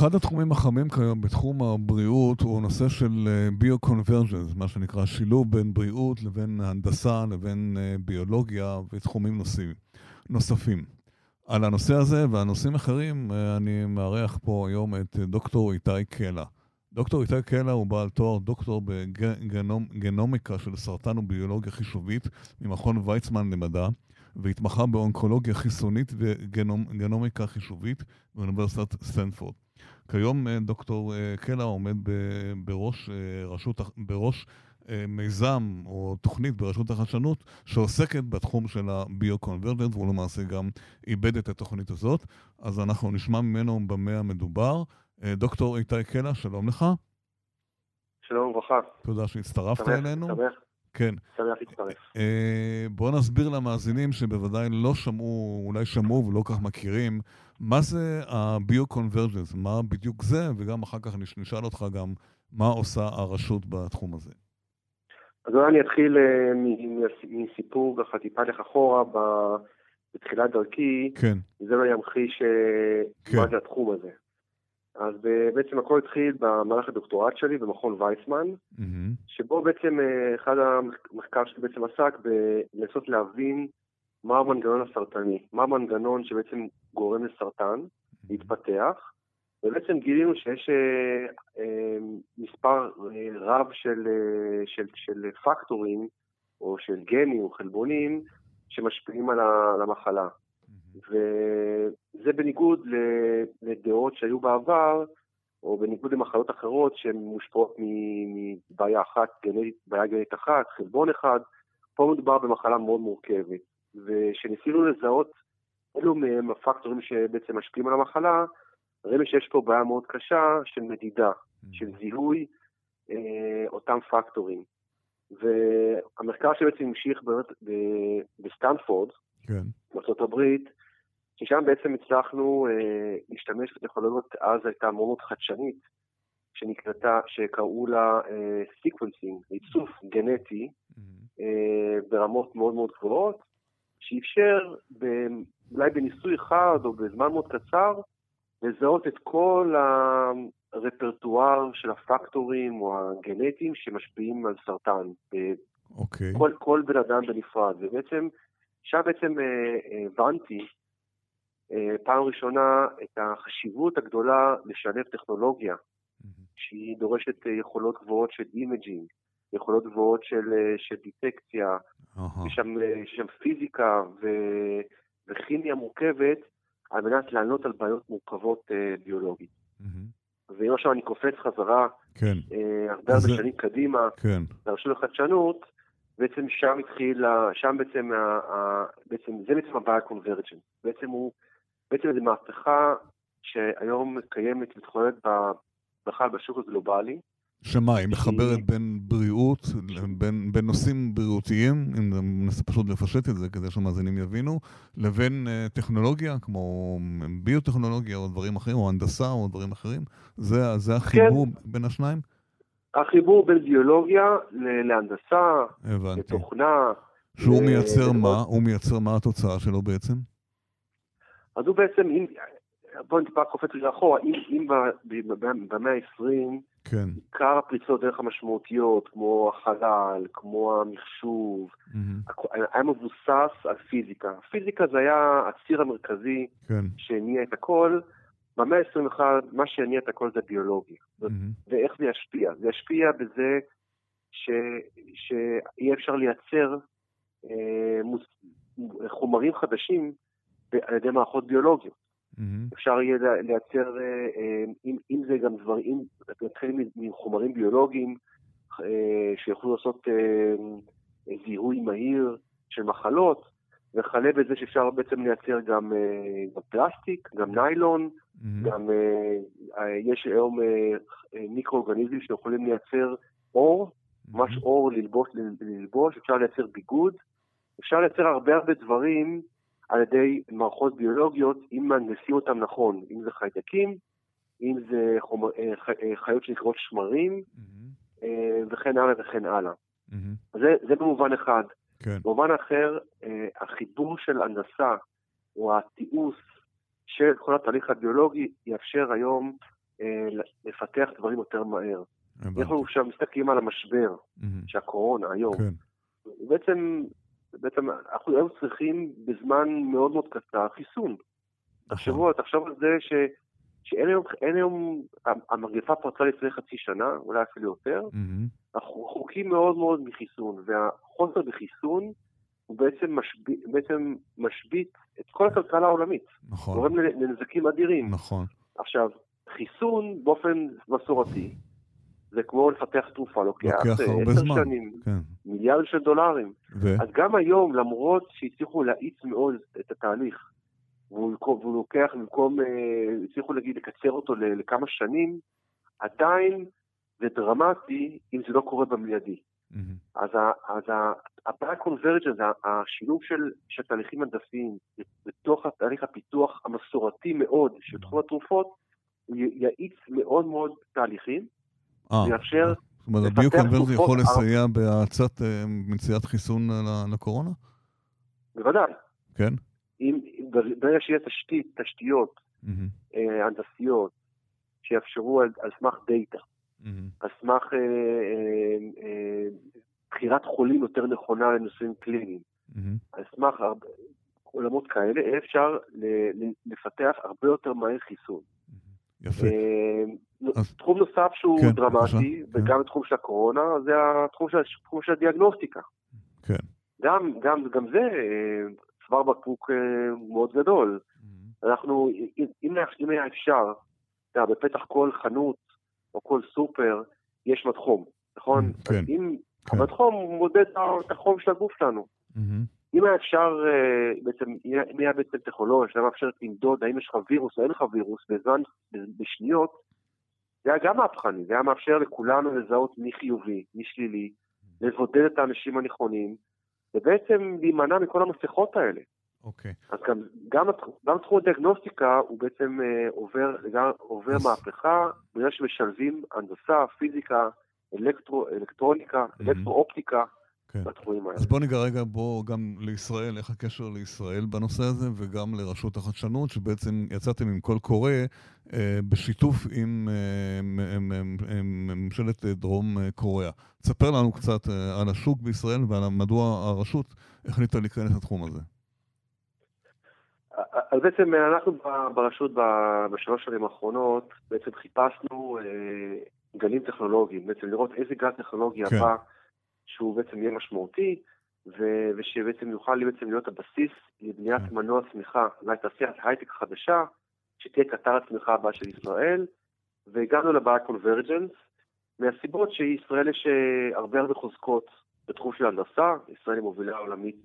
אחד התחומים החמים כיום בתחום הבריאות הוא נושא של ביו-קונברג'נס, מה שנקרא שילוב בין בריאות לבין הנדסה לבין ביולוגיה ותחומים נושאים, נוספים. על הנושא הזה והנושאים אחרים אני מארח פה היום את דוקטור איתי קלע. דוקטור איתי קלע הוא בעל תואר דוקטור בגנומיקה של סרטן וביולוגיה חישובית ממכון ויצמן למדע. והתמחה באונקולוגיה חיסונית וגנומיקה חישובית באוניברסיטת סטנפורד. כיום אה, דוקטור אה, קלע עומד בראש, אה, רשות, בראש מיזם או תוכנית ברשות החדשנות שעוסקת בתחום של הביו-קונברג'נט, והוא למעשה גם איבד את התוכנית הזאת. אז אנחנו נשמע ממנו במה המדובר. דוקטור איתי קלע, שלום לך. שלום וברכה. תודה שהצטרפת אלינו. שמח, כן. שמח להצטרף. אה, בואו נסביר למאזינים שבוודאי לא שמעו, אולי שמעו ולא כך מכירים, מה זה הביו-קונברג'נס, מה בדיוק זה, וגם אחר כך נשאל אותך גם מה עושה הרשות בתחום הזה. אז אולי אני אתחיל אה, מסיפור ככה טיפה לך אחורה בתחילת דרכי, כן. זה לא ימחיש אה, כן. מה זה התחום הזה. אז בעצם הכל התחיל במהלך הדוקטורט שלי במכון וייסמן, mm-hmm. שבו בעצם אה, אחד המחקר שלי בעצם עסק בלנסות להבין מה המנגנון הסרטני, מה המנגנון שבעצם גורם לסרטן להתפתח, ובעצם גילינו שיש אה, אה, מספר אה, רב של, אה, של, של פקטורים, או של גנים או חלבונים, שמשפיעים על המחלה. וזה בניגוד לדעות שהיו בעבר, או בניגוד למחלות אחרות שהן מושפעות מבעיה אחת, גנית, בעיה גנטית אחת, חלבון אחד, פה מדובר במחלה מאוד מורכבת. וכשניסינו לזהות אלו מהם הפקטורים שבעצם משפיעים על המחלה, ראינו שיש פה בעיה מאוד קשה של מדידה, של זיהוי אה, אותם פקטורים. והמחקר שבעצם המשיך בסטנפורד, כן. בארצות הברית, ששם בעצם הצלחנו אה, להשתמש בטכנולוגיות, אז הייתה מאוד מאוד חדשנית, שנקראתה, שקראו לה sequencing, אה, ריצוף גנטי, mm-hmm. אה, ברמות מאוד מאוד גבוהות, שאפשר ב, אולי בניסוי אחד או בזמן מאוד קצר, לזהות את כל הרפרטואר של הפקטורים או הגנטיים שמשפיעים על סרטן. אוקיי. אוקיי. כל, כל בן אדם בנפרד, ובעצם, שם בעצם הבנתי אה, פעם ראשונה את החשיבות הגדולה לשלב טכנולוגיה, שהיא דורשת אה, יכולות גבוהות של imaging, יכולות גבוהות של, אה, של דיטקציה, יש שם, שם פיזיקה ו, וכימיה מורכבת על מנת לענות על בעיות מורכבות ביולוגית. ואם עכשיו אני קופץ חזרה, כן. הרבה הרבה שנים קדימה, כן. לרשות לחדשנות, בעצם שם התחיל, שם בעצם, בעצם זה בעצם ה bio-convergence. בעצם הוא בעצם זו מהפכה שהיום קיימת מתחוללת בכלל בשוק הגלובלי. שמה, היא מחברת בין בריאות, בין, בין נושאים בריאותיים, אם ננסה פשוט לפשט את זה כדי שהמאזינים יבינו, לבין uh, טכנולוגיה, כמו ביוטכנולוגיה או דברים אחרים, או הנדסה או דברים אחרים? זה, זה החיבור כן. בין השניים? החיבור בין ביולוגיה להנדסה, הבנתי. לתוכנה. שהוא מייצר מה? הוא מייצר מה התוצאה שלו בעצם? אז הוא בעצם, אם, בואו טיפה קופץ רגע אחורה, אם, אם במאה ה-20, כן. עיקר הפריצות דרך המשמעותיות, כמו החלל, כמו המחשוב, mm-hmm. היה מבוסס על פיזיקה. פיזיקה זה היה הציר המרכזי כן. שהניע את הכל. במאה ה-21, מה שהניע את הכל זה ביולוגיה. Mm-hmm. ואיך זה ישפיע? זה ישפיע בזה ש... שיהיה אפשר לייצר אה, מוס... חומרים חדשים על ידי מערכות ביולוגיות. Mm-hmm. אפשר יהיה לייצר, אה, אה, אם, אם זה גם דברים, נתחיל מחומרים ביולוגיים אה, שיוכלו לעשות זיהוי מהיר של מחלות, וכלה בזה שאפשר בעצם לייצר גם, גם פלסטיק, גם ניילון, mm-hmm. גם יש היום מיקרואורגניזמים שיכולים לייצר אור, mm-hmm. ממש אור ללבוש, ללבוש, אפשר לייצר ביגוד, אפשר לייצר הרבה הרבה דברים על ידי מערכות ביולוגיות, אם מהנדסים אותם נכון, אם זה חיידקים, אם זה חומר, אה, אה, חיות שנקראות שמרים, mm-hmm. וכן הלאה וכן הלאה. Mm-hmm. זה, זה במובן אחד. כן. במובן אחר, החיבור של הנדסה, או התיעוש של כל התהליך הביולוגי, יאפשר היום לפתח דברים יותר מהר. אנחנו עכשיו מסתכלים על המשבר, שהקורונה היום, כן. בעצם, בעצם אנחנו היום צריכים בזמן מאוד מאוד קצר חיסון. נכון. תחשבו, תחשוב על זה ש, שאין היום, היום, המגפה פרצה לפני חצי שנה, אולי אפילו יותר, אנחנו רחוקים מאוד מאוד מחיסון, והחוסר בחיסון הוא בעצם משביט, בעצם משבית את כל הכלכלה העולמית. נכון. גורם לנזקים אדירים. נכון. עכשיו, חיסון באופן מסורתי, זה כמו לפתח תרופה, לוקח עשר שנים, כן. מיליארד של דולרים. ו? אז גם היום, למרות שהצליחו להאיץ מאוד את התהליך, והוא, והוא לוקח במקום, אה, הצליחו להגיד לקצר אותו לכמה שנים, עדיין זה דרמטי אם זה לא קורה במיידי. Mm-hmm. אז, אז ה-Back השילוב של, של תהליכים הנדסיים בתוך תהליך הפיתוח המסורתי מאוד של תחום התרופות, הוא יאיץ מאוד מאוד תהליכים, אה, זאת אומרת, הביוקונברזיה יכול לסייע בהאצת אה, מציאת חיסון לקורונה? בוודאי. כן? אם, ברגע שיהיה תשתית, תשתיות אה, הנדסיות שיאפשרו על, על סמך דאטה, על סמך בחירת חולים יותר נכונה לנושאים קליניים, על סמך עולמות כאלה, אפשר לפתח הרבה יותר מהר חיסון. יפה. אה, תחום נוסף שהוא כן, דרמטי, כן. וגם תחום של הקורונה, זה התחום של, התחום של הדיאגנוסטיקה. כן. גם, גם, גם זה אה, צוואר בקבוק אה, מאוד גדול. Mm-hmm. אנחנו, אם, אם היה אפשר, אתה יודע, בפתח כל חנות או כל סופר, יש מדחום, נכון? Mm, כן. אם כן. המדחום מודד את החום של הגוף שלנו. Mm-hmm. אם היה אפשר, אה, בעצם, אם היה בעצם טכנולוגיה שהיה מאפשרת למדוד האם יש לך וירוס או אין לך וירוס בזמן, בשניות, זה היה גם מהפכני, זה היה מאפשר לכולנו לזהות מי חיובי, מי שלילי, לבודד את האנשים הנכונים, ובעצם להימנע מכל המסכות האלה. אוקיי. Okay. אז גם, גם, גם תחום הדיאגנוסטיקה הוא בעצם אה, עובר, גם, עובר yes. מהפכה, בגלל שמשלבים הנדסה, פיזיקה, אלקטרו, אלקטרוניקה, mm-hmm. אלקטרואופטיקה, כן. בתחומים האלה. אז בוא ניגע רגע בוא גם לישראל, איך הקשר לישראל בנושא הזה, וגם לרשות החדשנות, שבעצם יצאתם עם קול קורא אה, בשיתוף עם אה, ממשלת דרום קוריאה. תספר לנו קצת אה, על השוק בישראל ועל מדוע הרשות החליטה להיכנס לתחום הזה. אז בעצם אנחנו ברשות בשלוש שנים האחרונות בעצם חיפשנו אה, גלים טכנולוגיים, בעצם לראות איזה גל טכנולוגי כן. הבא שהוא בעצם יהיה משמעותי, ו- ושבעצם יוכל בעצם להיות הבסיס לבניית כן. מנוע צמיחה, אולי תעשיית הייטק חדשה, שתהיה קטר הצמיחה הבאה של ישראל, והגענו לבעיה קונברג'נס, מהסיבות שישראל יש אה, הרבה הרבה חוזקות בתחום של הנדסה, ישראל היא מובילה עולמית,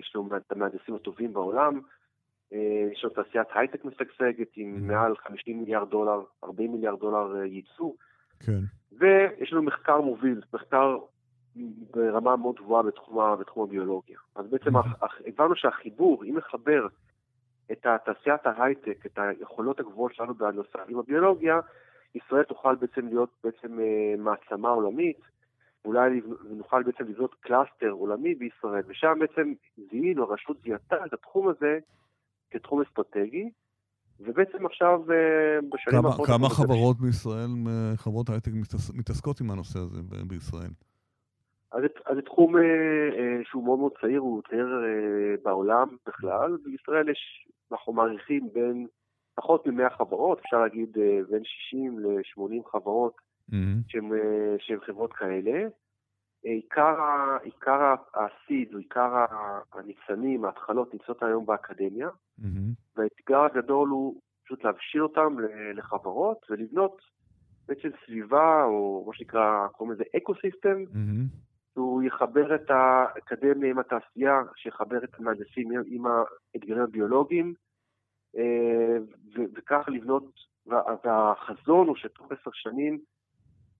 יש לנו את המהנדסים הטובים בעולם, אה, יש לנו תעשיית הייטק משגשגת עם mm-hmm. מעל 50 מיליארד דולר, 40 מיליארד דולר אה, ייצוא. כן. ויש לנו מחקר מוביל, מחקר ברמה מאוד גבוהה בתחום, בתחום הביולוגיה. אז בעצם mm-hmm. הבנו שהחיבור, אם נחבר את תעשיית ההייטק, את היכולות הגבוהות שלנו בהנדסה עם הביולוגיה, ישראל תוכל בעצם להיות בעצם אה, מעצמה עולמית, אולי נוכל בעצם לבנות cluster עולמי בישראל, ושם בעצם זיהינו, הרשות זיהתה את התחום הזה כתחום אסטרטגי, ובעצם עכשיו אה, בשנים האחרונות... כמה חברות בישראל, חברות הייטק מתעסקות עם הנושא הזה בישראל? אז זה תחום אה, אה, שהוא מאוד מאוד צעיר, הוא צעיר אה, בעולם בכלל. בישראל יש, אנחנו מעריכים בין פחות מ-100 חברות, אפשר להגיד בין 60 ל-80 חברות mm-hmm. שהן, שהן חברות כאלה. עיקר, עיקר ה seed, או עיקר הניצנים, ההתחלות נמצאות היום באקדמיה, mm-hmm. והאתגר הגדול הוא פשוט להבשיל אותם לחברות ולבנות בעצם סביבה, או מה שנקרא, קוראים לזה ecosystem, mm-hmm. שהוא יחבר את האקדמיה עם התעשייה, שיחבר את המהנדסים עם האתגרים הביולוגיים, אה, וכך לבנות, והחזון הוא שתוך עשר שנים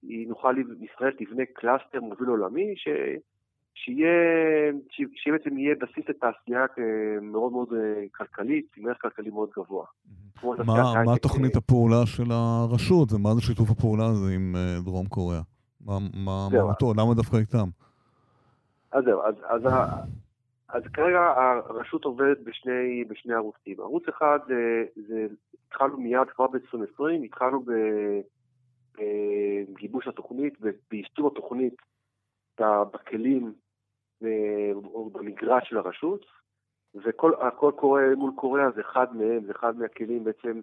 נוכל, ישראל תבנה cluster מוביל עולמי, ש... שיהיה, שיהיה בעצם יהיה בסיס לתעשייה מאוד מאוד אה, כלכלית, עם ערך כלכלי מאוד גבוה. מה, מה תוכנית הפעולה של הרשות ומה זה שיתוף הפעולה הזה עם אה, דרום קוריאה? מה מהותו? למה דווקא איתם? אז זהו, אז, אז אז כרגע הרשות עובדת בשני, בשני ערוצים. ערוץ אחד זה, זה התחלנו מיד כבר ב-2020, התחלנו בגיבוש התוכנית, ביישום התוכנית בכלים או במגרש של הרשות, והכל קורה מול קוריאה זה אחד מהם, זה אחד מהכלים בעצם,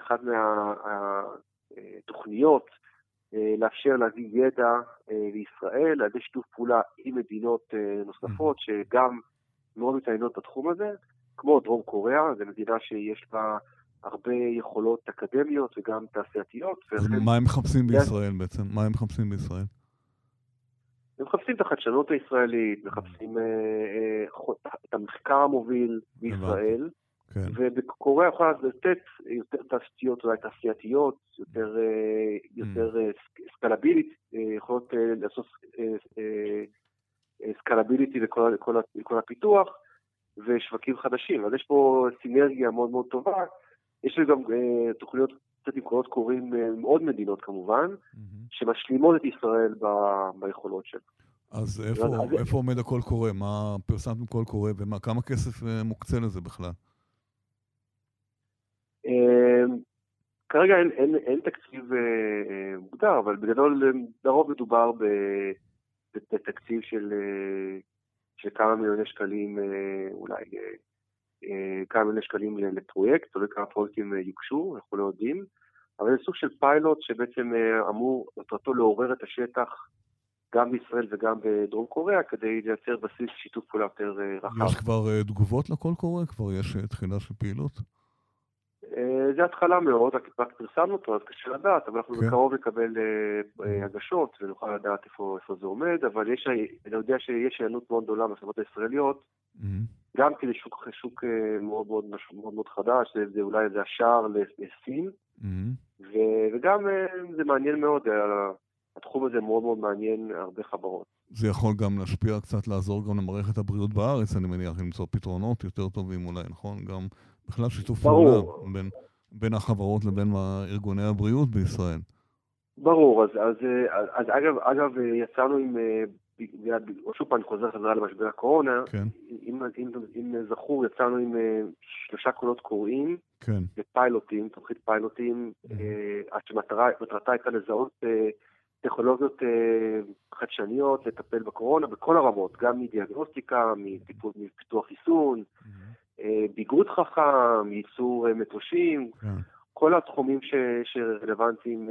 אחד מהתוכניות אה, לאפשר להביא ידע אה, לישראל על ידי שיתוף פעולה עם מדינות אה, נוספות שגם מאוד מתעניינות בתחום הזה, כמו דרום קוריאה, זו מדינה שיש בה הרבה יכולות אקדמיות וגם תעשייתיות. אז מה הם מחפשים בישראל בעצם? מה הם מחפשים בישראל? הם מחפשים את החדשנות הישראלית, מחפשים אה, אה, את המחקר המוביל בישראל, כן. ובקוריאה יכולה לתת יותר תעשיות אולי תעשייתיות, יותר, אה, יותר mm. סקלבילית, יכולות לעשות scalability לכל, לכל, לכל הפיתוח, ושווקים חדשים. אז יש פה סינרגיה מאוד מאוד טובה. יש לי גם תוכניות קצת עם קולות קוראים עם עוד מדינות כמובן, mm-hmm. שמשלימות את ישראל ב, ביכולות שלה. אז איפה, אז איפה עומד הקול קורא? מה פרסמתם קול קורא וכמה כסף אה, מוקצה לזה בכלל? כרגע אין, אין, אין תקציב אה, מוגדר, אבל בגדול לרוב מדובר בתקציב של, אה, של כמה מיליוני שקלים, אולי כמה מיליוני שקלים לפרויקט, תלוי כמה פרויקטים יוגשו, אנחנו לא יודעים, אבל זה סוג של פיילוט שבעצם אמור, מטרתו לעורר את השטח גם בישראל וגם בדרום קוריאה, כדי לייצר בסיס שיתוף פעולה יותר אה, רחב. יש כבר אה, תגובות לקול קורא? כבר יש אה, תחילה של פעילות? זה התחלה מאוד, רק פרסמנו אותו, אז קשה לדעת, אבל אנחנו כן. בקרוב נקבל הגשות ונוכל לדעת איפה, זה עומד, אבל יש, אני יודע שיש היענות מאוד גדולה מהחברות הישראליות. גם כי זה שוק, שוק מאוד, מאוד, מאוד, מאוד חדש, זה, זה אולי זה השער לסין, mm-hmm. וגם זה מעניין מאוד, התחום הזה מאוד מאוד מעניין הרבה חברות. זה יכול גם להשפיע קצת, לעזור גם למערכת הבריאות בארץ, אני מניח, למצוא פתרונות יותר טובים אולי, נכון? גם בכלל שיתוף פעולה בין, בין החברות לבין ארגוני הבריאות בישראל. ברור, אז, אז, אז, אז אגב, אגב, יצאנו עם, שוב פעם אני חוזר חזרה למשבר הקורונה, כן. אם, אם, אם זכור, יצאנו עם שלושה קולות קוראים, כן. בפיילוטים, תוכנית פיילוטים, mm-hmm. אה, שמטרתה הייתה לזהות אה, טכנולוגיות אה, חדשניות לטפל בקורונה בכל הרמות, גם מדיאגנוסטיקה, מטיפול, מפיתוח חיסון, mm-hmm. ביגוד חכם, ייצור אה, מטושים, yeah. כן. כל התחומים ש, שרלוונטיים,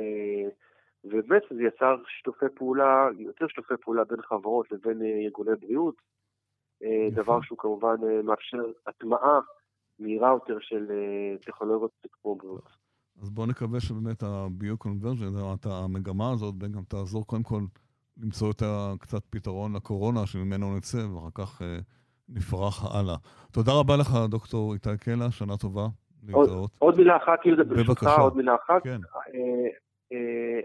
ובאמת זה יצר שיתופי פעולה, יותר שיתופי פעולה בין חברות לבין ארגוני בריאות, דבר שהוא כמובן מאפשר הטמעה מהירה יותר של טכנולוגיות כמו בריאות. אז בואו נקווה שבאמת הביו-קונברג'ן, המגמה הזאת, גם תעזור קודם כל למצוא את קצת פתרון לקורונה, שממנו נצא, ואחר כך אה, נפרח הלאה. תודה רבה לך, דוקטור איתי קלע, שנה טובה, להתראות. עוד, מילה אחת, יהודה, ברשותך, עוד מילה אחת. כן. אה, אה,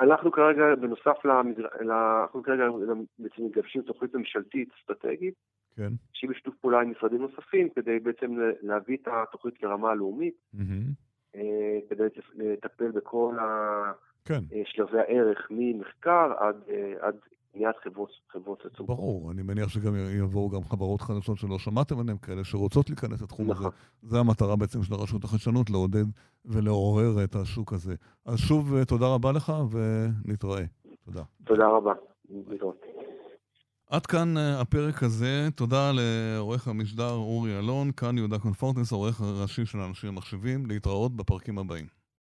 אנחנו כרגע, בנוסף למגר... אנחנו כרגע בעצם מגבשים תוכנית ממשלתית אסטרטגית, כן. שהיא בשיתוף פעולה עם משרדים נוספים, כדי בעצם להביא את התוכנית לרמה הלאומית. Mm-hmm. אה, כדי לטפל בכל כן. שלבי הערך ממחקר עד, אה, עד בניית חברות, חברות עצומות. ברור, אני מניח שגם יבואו גם חברות חדשות שלא שמעתם עליהן, כאלה שרוצות להיכנס לתחום נכון. הזה. זה המטרה בעצם של הרשות החדשנות, לעודד ולעורר את השוק הזה. אז שוב, אה, תודה רבה לך ונתראה. תודה. תודה רבה. להתראות. עד כאן הפרק הזה. תודה לעורך המשדר אורי אלון, כאן יהודה קונפורטנס, העורך הראשי של אנשים מחשבים. להתראות בפרקים הבאים.